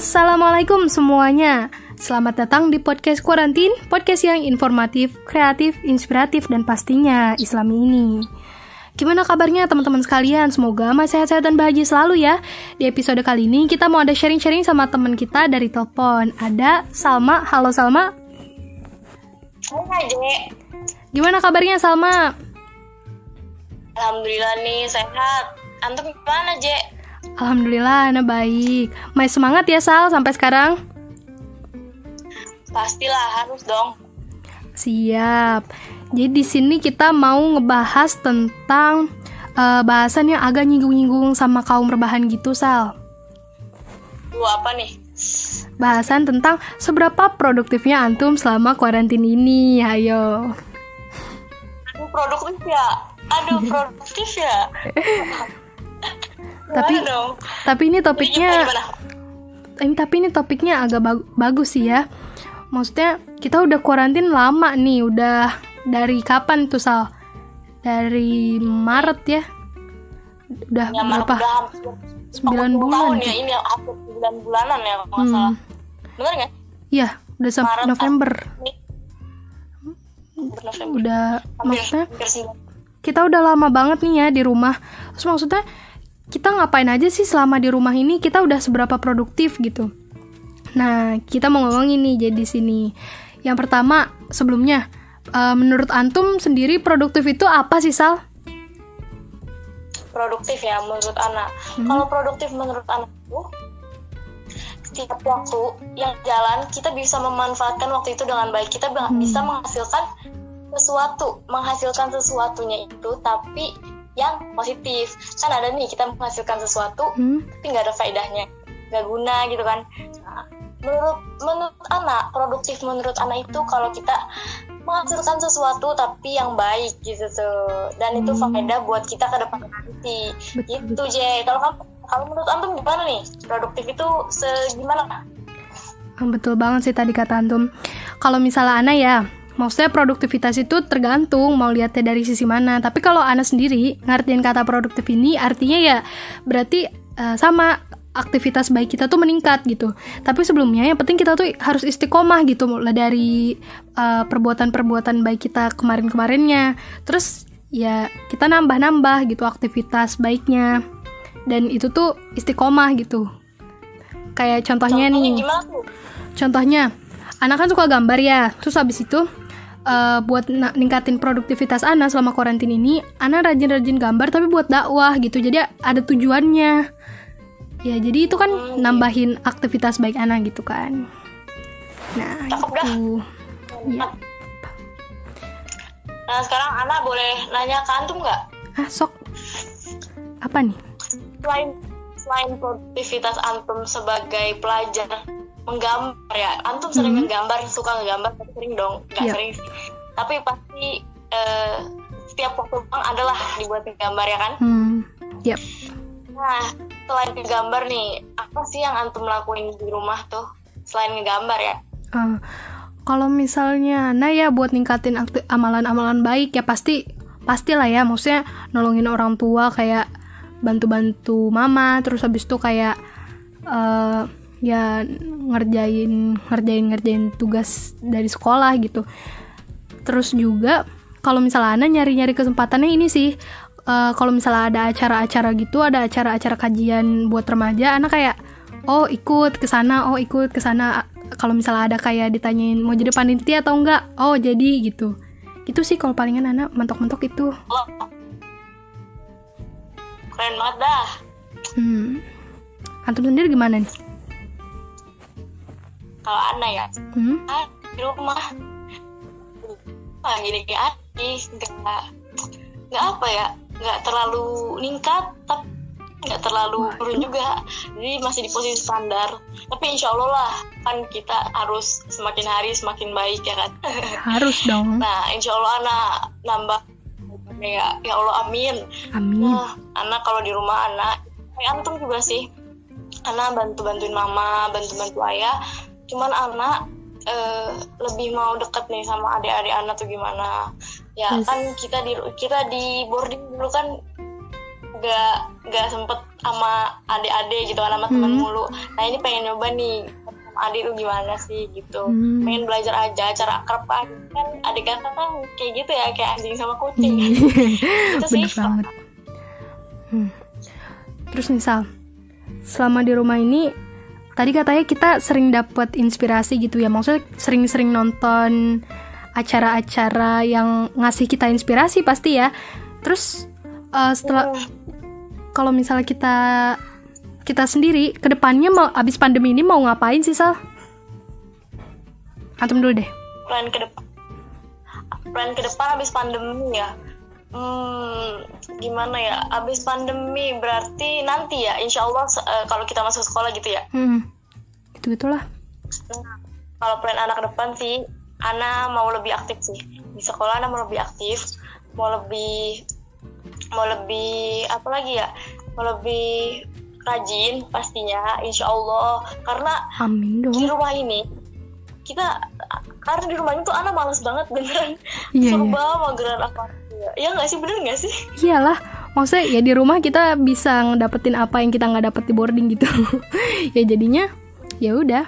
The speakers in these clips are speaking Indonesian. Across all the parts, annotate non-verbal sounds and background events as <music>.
Assalamualaikum semuanya. Selamat datang di podcast Kuarantin, podcast yang informatif, kreatif, inspiratif, dan pastinya Islami ini. Gimana kabarnya teman-teman sekalian? Semoga masih sehat-sehat dan bahagia selalu ya. Di episode kali ini kita mau ada sharing-sharing sama teman kita dari telepon. Ada Salma. Halo Salma. Hai Dek. Gimana kabarnya Salma? Alhamdulillah nih sehat. Antum gimana, Jek? Alhamdulillah, Ana baik. Masih semangat ya Sal sampai sekarang? Pastilah harus dong. Siap. Jadi di sini kita mau ngebahas tentang uh, bahasan yang agak nyinggung-nyinggung sama kaum rebahan gitu, Sal. Lu apa nih? Bahasan tentang seberapa produktifnya antum selama kuarantin ini. Ayo. Aduh, produktif ya. Aduh, produktif ya. <laughs> tapi dong? tapi ini topiknya ini tapi ini topiknya agak bag- bagus sih ya. Maksudnya kita udah kuarantin lama nih, udah dari kapan tuh Sal? Dari Maret ya? Udah Ya, berapa? udah hampir 9 10 bulan. tahun ya ini hampir 9 bulanan ya kalau Hmm. salah. Bener nggak? Iya, udah sampai Maret, November. Ini November. Udah Hampir, maksudnya hampir sembilan. kita udah lama banget nih ya di rumah. Terus maksudnya kita ngapain aja sih selama di rumah ini? Kita udah seberapa produktif gitu. Nah, kita mau ngomongin nih jadi sini. Yang pertama, sebelumnya eh, menurut antum sendiri produktif itu apa sih, Sal? produktif ya menurut anak. Hmm. Kalau produktif menurut anak itu setiap waktu yang jalan kita bisa memanfaatkan waktu itu dengan baik. Kita Hmm. bisa menghasilkan sesuatu, menghasilkan sesuatunya itu tapi yang positif. Kan ada nih kita menghasilkan sesuatu Hmm? tapi nggak ada faedahnya, nggak guna gitu kan. Nah, menurut menurut anak produktif menurut anak itu kalau kita menghasilkan sesuatu tapi yang baik gitu tuh dan itu Hmm. faedah buat kita ke depan nanti gitu J kalau kamu kalau menurut antum gimana nih produktif itu segimana Ah, Betul banget sih tadi kata antum. Kalau misalnya Ana ya, maksudnya produktivitas itu tergantung mau lihatnya dari sisi mana. Tapi kalau Ana sendiri ngertiin kata produktif ini artinya ya berarti eh, sama aktivitas baik kita tuh meningkat gitu. Tapi sebelumnya yang penting kita tuh harus istiqomah gitu mulai dari eh, perbuatan-perbuatan baik kita kemarin-kemarinnya. Terus ya kita nambah-nambah gitu aktivitas baiknya. Dan itu tuh istiqomah gitu. Kayak contohnya, contohnya nih. gimana Contohnya, anak kan suka gambar ya. Terus habis itu eh, buat ningkatin produktivitas Ana selama karantin ini, Ana rajin-rajin gambar tapi buat dakwah gitu. Jadi ada tujuannya. Ya, jadi itu kan Hmm, iya. nambahin aktivitas baik Ana gitu kan. Nah, Cakep dah. itu. Iya. nah sekarang anak boleh nanya ke antum nggak Ah, sok. Apa nih? selain selain produktivitas antum sebagai pelajar menggambar ya antum sering Hmm. ngegambar suka ngegambar tapi sering dong nggak Iya. sering sih tapi pasti eh, setiap waktu luang adalah dibuat gambar ya kan Hmm. Yap. nah selain ngegambar nih apa sih yang antum lakuin di rumah tuh selain ngegambar ya Ah, kalau misalnya nah ya buat ningkatin amalan-amalan baik ya pasti pastilah ya maksudnya nolongin orang tua kayak bantu-bantu mama terus habis itu kayak eh, ya ngerjain ngerjain ngerjain tugas dari sekolah gitu. Terus juga kalau misalnya Ana nyari-nyari kesempatannya ini sih eh, kalau misalnya ada acara-acara gitu ada acara-acara kajian buat remaja Ana kayak oh ikut ke sana oh ikut ke sana. Kalau misalnya ada kayak ditanyain mau jadi panitia atau enggak? Oh jadi gitu. Itu sih kalau palingan anak mentok-mentok itu. Wah. Keren banget dah. Hmm. antum sendiri gimana nih? Kalau anak ya? Hmm? ah, di rumah. Ah gini kayak nggak nggak apa ya? Nggak terlalu ningkat tapi nggak terlalu turun juga. Jadi masih di posisi standar. Tapi insya Allah lah kan kita harus semakin hari semakin baik ya kan? Harus dong. Nah insya Allah anak nambah ya ya Allah amin amin Nah, anak kalau di rumah anak, kayak antum juga sih. Anak bantu bantuin mama, bantu bantu ayah. Cuman anak eh, lebih mau deket nih sama adik-adik anak tuh gimana? Ya Yes. kan kita di kita di boarding dulu kan nggak nggak sempet sama adik-adik gitu kan sama teman Hmm. mulu nah ini pengen nyoba nih adik lu gimana sih gitu Hmm. pengen belajar aja cara akrab aja kan adik kakak kan kayak gitu ya kayak anjing sama kucing Iya. Itu sih. <laughs> Bener banget. Hmm. Terus misal selama di rumah ini tadi katanya kita sering dapat inspirasi gitu ya. Maksudnya sering-sering nonton acara-acara yang ngasih kita inspirasi pasti ya. Terus eh, setelah Hmm. kalau misalnya kita kita sendiri ke depannya mau abis pandemi ini mau ngapain sih Sal? Antum dulu deh. plan ke depan plan ke depan habis pandemi ya hmm, gimana ya habis pandemi berarti nanti ya insya Allah eh, kalau kita masuk sekolah gitu ya Hmm. Gitu gitulah. Nah, kalau plan anak ke depan sih Ana mau lebih aktif sih di sekolah Ana mau lebih aktif mau lebih mau lebih apa lagi ya mau lebih rajin pastinya insya Allah karena Amin dong. di rumah ini kita karena di rumah ini tuh Ana males banget beneran Iya, serba mageran apa ya nggak sih bener nggak sih Iyalah, maksudnya ya di rumah kita bisa ngedapetin apa yang kita nggak dapet di boarding gitu. <laughs> ya jadinya ya udah.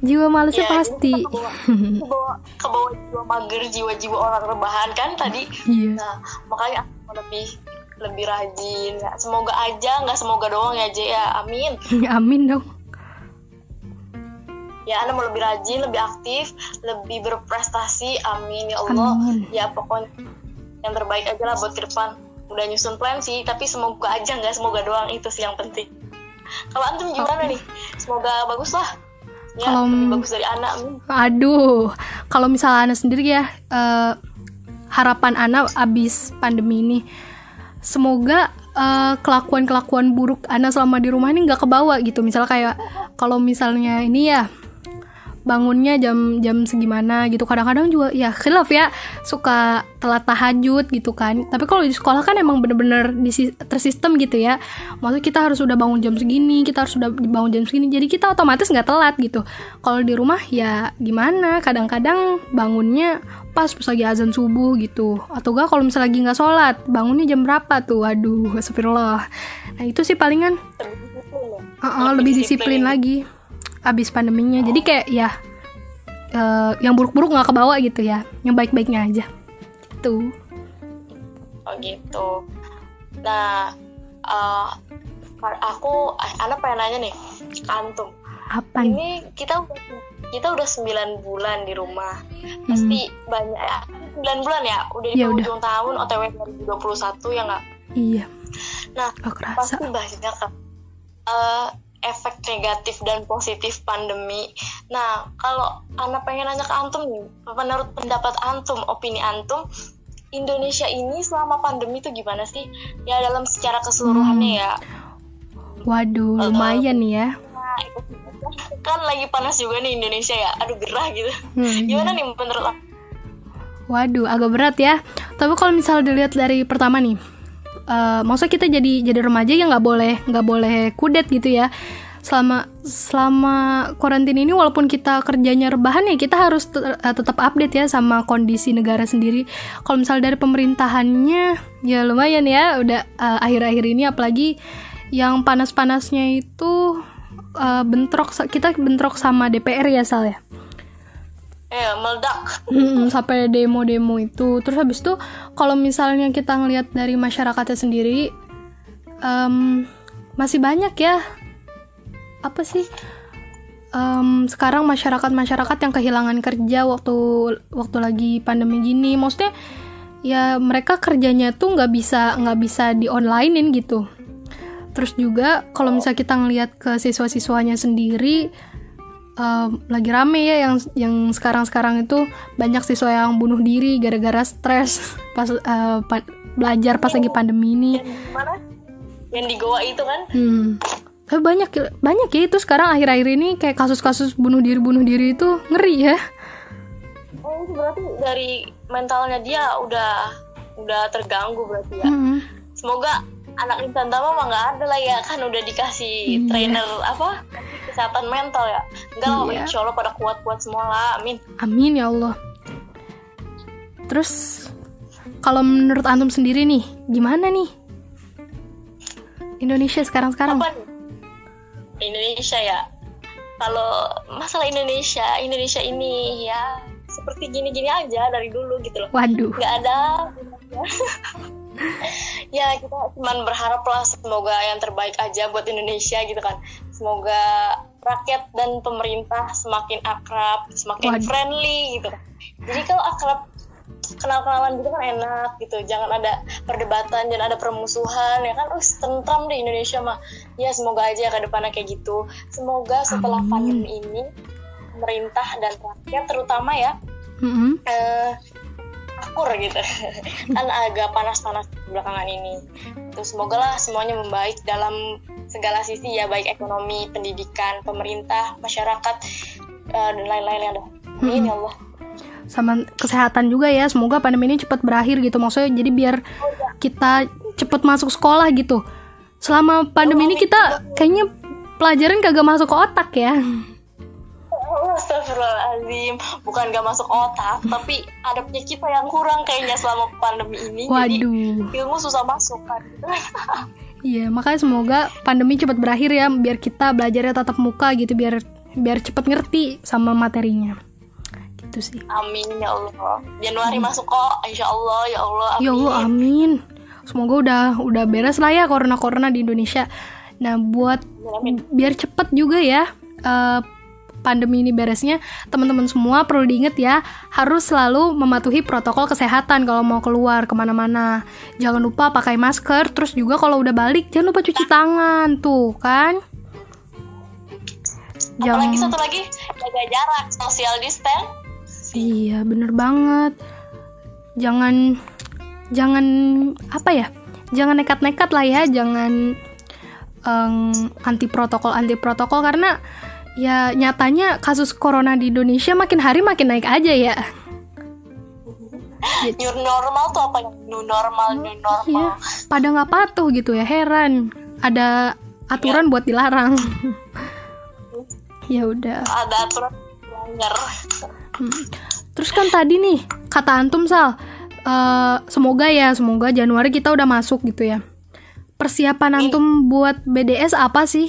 Jiwa malesnya Ya, pasti. kita <laughs> kebawa kebawa jiwa mager jiwa-jiwa orang rebahan kan tadi Iya. nah makanya aku lebih lebih rajin. Semoga aja nggak semoga doang ya J ya. Amin. <laughs> Amin dong. ya Anda mau lebih rajin lebih aktif lebih berprestasi. Amin ya Allah. Amin. ya pokoknya yang terbaik aja lah buat ke depan. Udah nyusun plan sih tapi semoga aja nggak semoga doang. Itu sih yang penting. Kalau antum gimana nih? Semoga bagus lah. Ya Kalau- bagus dari anak Aduh, kalau misalnya Ana sendiri ya, eh, harapan Ana abis pandemi ini, semoga eh, kelakuan-kelakuan buruk Ana selama di rumah ini nggak kebawa gitu. Misalnya kayak kalau misalnya ini ya bangunnya jam jam segimana gitu. Kadang-kadang juga ya khilaf ya suka telat tahajud gitu kan. Tapi kalau di sekolah kan emang bener-bener tersistem gitu ya. Maksudnya kita harus udah bangun jam segini kita harus udah bangun jam segini jadi kita otomatis nggak telat gitu. Kalau di rumah ya gimana? Kadang-kadang bangunnya pas pas lagi azan subuh gitu. Atau enggak kalau misalnya lagi nggak sholat bangunnya jam berapa tuh? Waduh astagfirullah. Nah itu sih palingan. Ya? Uh-uh, lebih disiplin. lagi abis pandeminya. Jadi kayak ya eh, yang buruk-buruk nggak kebawa gitu ya. Yang baik-baiknya aja. Gitu. Oh gitu. Nah eh, aku anak pengen nanya nih antum apa ini kita kita udah 9 bulan di rumah. Pasti banyak ya 9 bulan ya? Udah di Hmm. Ya udah. ujung tahun OTW 2021 ya nggak? Iya. Nah kerasa. pasti banyak kan eh, efek negatif dan positif pandemi. Nah kalau anak pengen nanya ke antum nih menurut pendapat antum opini antum Indonesia ini selama pandemi itu gimana sih? Ya dalam secara keseluruhannya Hmm. ya. Waduh lumayan ya. Nah, kan lagi panas juga nih Indonesia ya. Aduh gerah gitu. Hmm, gimana nih menurut? Waduh, agak berat ya. Tapi kalau misalnya dilihat dari pertama nih, eh maksudnya kita jadi jadi remaja ya nggak boleh nggak boleh kudet gitu ya. Selama selama karantina ini walaupun kita kerjanya rebahan ya kita harus eh, tetap update ya sama kondisi negara sendiri. Kalau misalnya dari pemerintahannya ya lumayan ya udah eh, akhir-akhir ini apalagi yang panas-panasnya itu eh, bentrok kita bentrok sama DPR ya Sal ya. Eh meledak. Sampai demo-demo itu. Terus habis itu kalau misalnya kita ngelihat dari masyarakatnya sendiri em, masih banyak ya. Apa sih? Em, sekarang masyarakat masyarakat yang kehilangan kerja waktu waktu lagi pandemi gini. Maksudnya ya mereka kerjanya tuh nggak bisa nggak bisa di onlinein gitu. Terus juga kalau misalnya kita ngelihat ke siswa-siswanya sendiri em, lagi rame ya yang yang sekarang-sekarang itu banyak siswa yang bunuh diri gara-gara stres <laughs> pas eh, pa- belajar pas lagi pandemi ini. yang mana yang di Goa itu kan Hmm. Tapi banyak banyak ya itu sekarang akhir-akhir ini kayak kasus-kasus bunuh diri bunuh diri itu ngeri ya. oh berarti dari mentalnya dia udah udah terganggu berarti ya Hmm. semoga anak insan tama mah nggak ada lah ya kan udah dikasih Iya. trainer apa kesehatan mental ya enggak lah Iya. insya Allah pada kuat-kuat semua lah amin Amin ya Allah. Terus kalau menurut antum sendiri nih, gimana nih? Indonesia sekarang sekarang apa nih? Indonesia ya kalau masalah Indonesia Indonesia ini ya seperti gini-gini aja dari dulu gitu loh waduh nggak ada <laughs> ya kita cuman berharap lah semoga yang terbaik aja buat Indonesia gitu kan semoga rakyat dan pemerintah semakin akrab semakin Waduh. friendly gitu jadi kalau akrab kenal-kenalan gitu kan enak gitu jangan ada perdebatan jangan ada permusuhan ya kan us tentram deh Indonesia mah ya semoga aja ke depannya kayak gitu semoga setelah Amin. pandemi ini pemerintah dan rakyat terutama ya Mm-mm. eh akur gitu. <laughs> Kan agak panas-panas belakangan ini. Terus semoga lah semuanya membaik dalam segala sisi ya baik ekonomi pendidikan pemerintah masyarakat eh, dan lain-lain ya amin ya Allah. Sama kesehatan juga ya semoga pandemi ini cepat berakhir gitu. Maksudnya jadi biar kita cepet masuk sekolah gitu. Selama pandemi ini kita kayaknya pelajaran kagak masuk ke otak ya. Oh, Astagfirullahaladzim. Bukan gak masuk otak Tapi adabnya kita yang kurang kayaknya selama pandemi ini. Waduh. Jadi ilmu susah masuk kan. <laughs> Iya makanya semoga pandemi cepat berakhir ya biar kita belajarnya tatap muka gitu biar biar cepet ngerti sama materinya. Gitu sih. Amin ya Allah. Januari masuk kok Insya Allah ya Allah Amin Ya Allah, amin. Semoga udah udah beres lah ya corona-corona di Indonesia. Nah, buat Amin. biar cepet juga ya eh, pandemi ini beresnya, teman-teman semua perlu diingat ya, harus selalu mematuhi protokol kesehatan kalau mau keluar ke mana-mana. Jangan lupa pakai masker, terus juga kalau udah balik jangan lupa cuci tangan tuh kan. Apalagi satu lagi Jaga jarak Social distance Iya, bener banget. Jangan jangan apa ya? Jangan nekat-nekat lah ya, jangan em, anti protokol anti protokol karena ya nyatanya kasus corona di Indonesia makin hari makin naik aja ya. <laughs> New normal tuh apa yang New normal New normal Iya, pada nggak patuh gitu ya, heran. Ada aturan buat dilarang. <laughs> ya udah. Ada aturan Hmm. Terus kan tadi nih kata antum sal, eh, semoga ya semoga Januari kita udah masuk gitu ya. Persiapan antum buat BDS apa sih?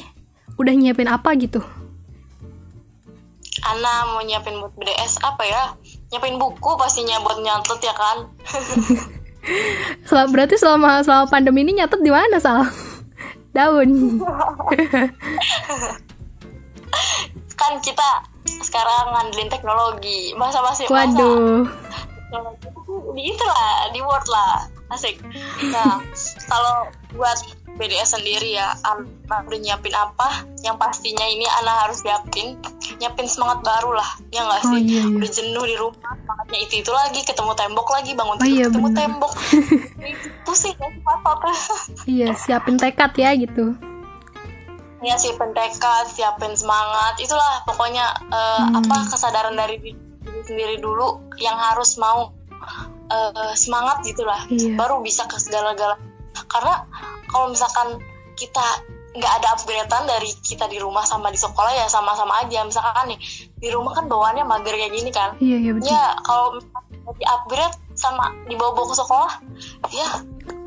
Udah nyiapin apa gitu? Ana mau nyiapin buat BDS apa ya Nyiapin buku pastinya buat nyatet ya kan <laughs> Sel- berarti selama selama pandemi ini nyatet di mana sal? <laughs> Daun. <laughs> Kan kita sekarang ngandelin teknologi Masa masih masa Waduh. teknologi itu di itulah di word lah asik nah kalau buat BDS sendiri ya anak udah nyiapin apa yang pastinya ini anak harus siapin nyiapin semangat baru lah ya nggak Oh, sih iya, iya. udah jenuh di rumah semangatnya itu itu lagi ketemu tembok lagi bangun Oh, tidur iya, ketemu bener. tembok pusing kan mata tuh Iya, siapin tekad ya gitu. ya siapin tekad siapin semangat itulah pokoknya eh, Hmm. apa kesadaran dari diri sendiri dulu yang harus mau eh, semangat gitulah Iya. baru bisa ke segala-gala karena kalau misalkan kita nggak ada upgradean dari kita di rumah sama di sekolah ya sama-sama aja. Misalkan nih di rumah kan bawaannya mager kayak gini kan. Iya, iya betul. ya kalau di upgrade sama dibawa-bawa ke sekolah ya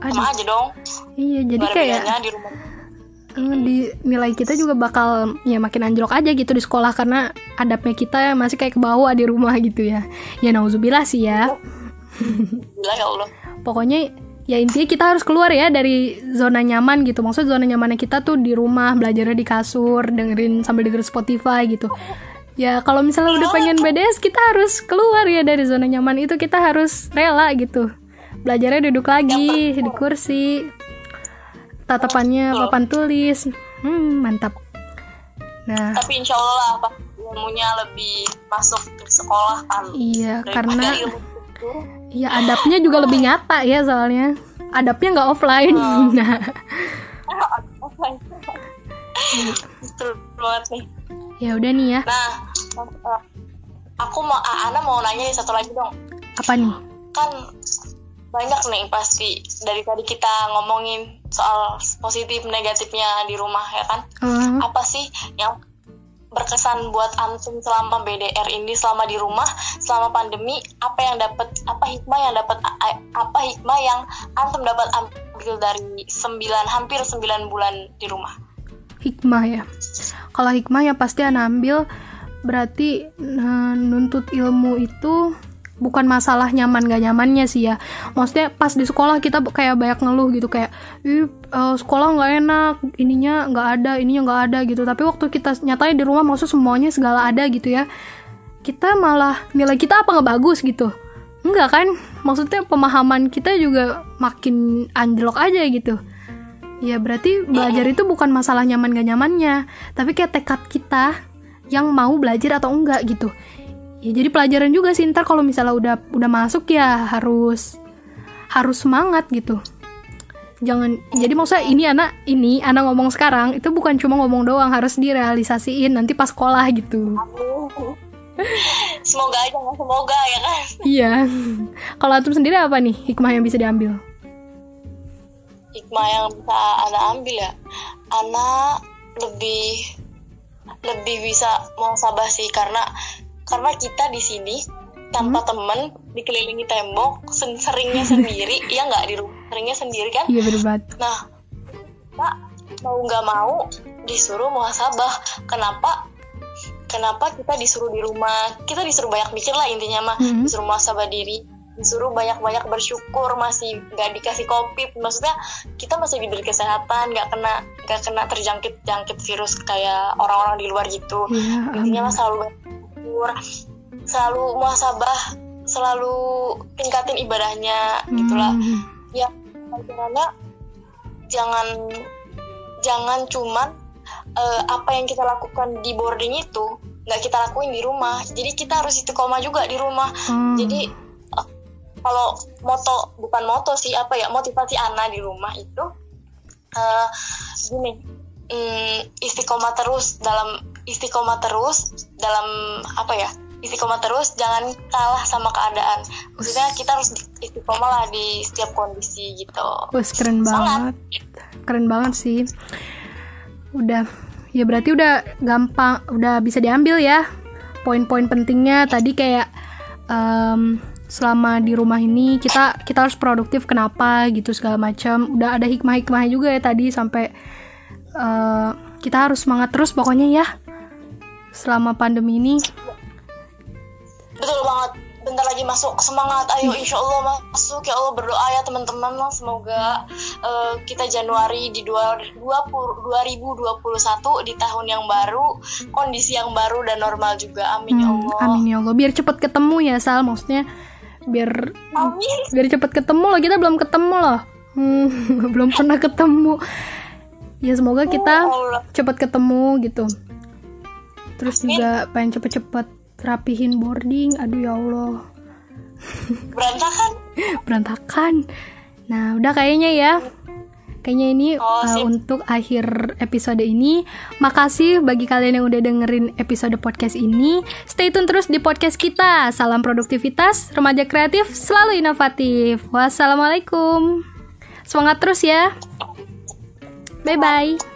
sama aja dong. Iya, jadi kayak di rumah. Eh, di nilai kita juga bakal ya makin anjlok aja gitu di sekolah karena adabnya kita masih kayak ke bawah di rumah gitu ya. Ya nauzubillah sih ya. Gila ya Allah. Pokoknya ya intinya kita harus keluar ya dari zona nyaman gitu. Maksud zona nyamannya kita tuh di rumah, belajarnya di kasur, dengerin sambil dengerin Spotify gitu. Ya kalau misalnya udah pengen BDS kita harus keluar ya dari zona nyaman itu kita harus rela gitu. Belajarnya duduk lagi di kursi. Tatapannya papan tulis. Hmm, mantap. Nah, tapi insya Allah lah apa ilmunya lebih masuk ke sekolah kan iya karena ilmu itu ya adabnya juga lebih nyata ya soalnya. Adabnya nggak offline. <laughs> Nah, betul banget nih ya udah nih ya. nah aku mau Ana mau nanya satu lagi dong Apa nih? kan banyak nih pasti dari tadi kita ngomongin soal positif negatifnya di rumah ya kan Eh, apa sih yang berkesan buat antum selama BDR ini selama di rumah selama pandemi apa yang dapat apa hikmah yang dapat apa hikmah yang antum dapat ambil dari 9 hampir 9 bulan di rumah? Hikmah ya. Kalau hikmah ya pasti anak ambil. Berarti nah, nuntut ilmu itu bukan masalah nyaman gak nyamannya sih ya. Maksudnya pas di sekolah kita kayak banyak ngeluh gitu kayak ih uh, sekolah nggak enak ininya nggak ada ininya nggak ada gitu. Tapi waktu kita nyatanya di rumah maksud semuanya segala ada gitu ya kita malah nilai kita apa nggak bagus gitu? Enggak kan? Maksudnya pemahaman kita juga makin anjlok aja gitu. Ya berarti belajar itu bukan masalah nyaman gak nyamannya tapi kayak tekad kita yang mau belajar atau enggak gitu ya jadi pelajaran juga sih ntar kalau misalnya udah udah masuk ya harus harus semangat gitu. Jangan jadi maksudnya ini anak ini anak ngomong sekarang itu bukan cuma ngomong doang harus direalisasiin nanti pas sekolah gitu. <laughs> Semoga aja semoga ya kan? Iya. <laughs> Kalau antum sendiri apa nih hikmah yang bisa diambil? Hikmah yang bisa anak ambil ya? Anak lebih lebih bisa muhasabah sih karena karena kita di sini tanpa hmm. temen dikelilingi tembok seringnya <laughs> sendiri. Ya nggak? Di rumah seringnya sendiri kan? Iya berbat nah kita mau nggak mau disuruh muhasabah. Kenapa? Kenapa kita disuruh di rumah? Kita disuruh banyak mikir lah intinya mah. Hmm. disuruh muhasabah diri disuruh banyak-banyak bersyukur. Masih nggak dikasih covid. Maksudnya kita masih diberi kesehatan. Nggak kena nggak kena terjangkit jangkit virus kayak orang-orang di luar gitu. Yeah, intinya mah selalu bersyukur selalu muasabah selalu tingkatin ibadahnya hmm. gitulah ya bagaimana jangan jangan cuman uh, apa yang kita lakukan di boarding itu nggak kita lakuin di rumah jadi kita harus istiqomah juga di rumah hmm. jadi kalau moto bukan moto sih apa ya motivasi Ana di rumah itu uh, gini um, istiqomah terus dalam istiqomah terus dalam apa ya istiqomah terus jangan kalah sama keadaan. Maksudnya kita harus istiqomah lah di setiap kondisi gitu. Wes keren banget. Keren banget sih. Udah ya berarti udah gampang udah bisa diambil ya poin-poin pentingnya. Tadi kayak um, selama di rumah ini kita kita harus produktif kenapa gitu segala macam. Udah ada hikmah-hikmah juga ya tadi sampai uh, kita harus semangat terus pokoknya ya selama pandemi ini? Betul banget. Bentar lagi masuk semangat. Ayo insya Allah masuk. Ya Allah berdoa ya teman-teman. Semoga uh, kita Januari di 20, 2021 di tahun yang baru kondisi yang baru dan normal juga. Amin ya hmm, ya Allah. amin ya Allah. Biar cepet ketemu ya Sal. Maksudnya biar amin. biar cepet ketemu loh. Kita belum ketemu loh. Hmm, <laughs> belum pernah ketemu. Ya semoga kita oh, cepet ketemu gitu terus juga pengen cepet-cepet rapihin boarding. Aduh ya Allah. Berantakan. <laughs> Berantakan. Nah udah kayaknya ya. Kayaknya ini oh, uh, untuk akhir episode ini. Makasih bagi kalian yang udah dengerin episode podcast ini. Stay tune terus di podcast kita. Salam produktivitas remaja kreatif selalu inovatif. Wassalamualaikum. Semangat terus ya. Bye bye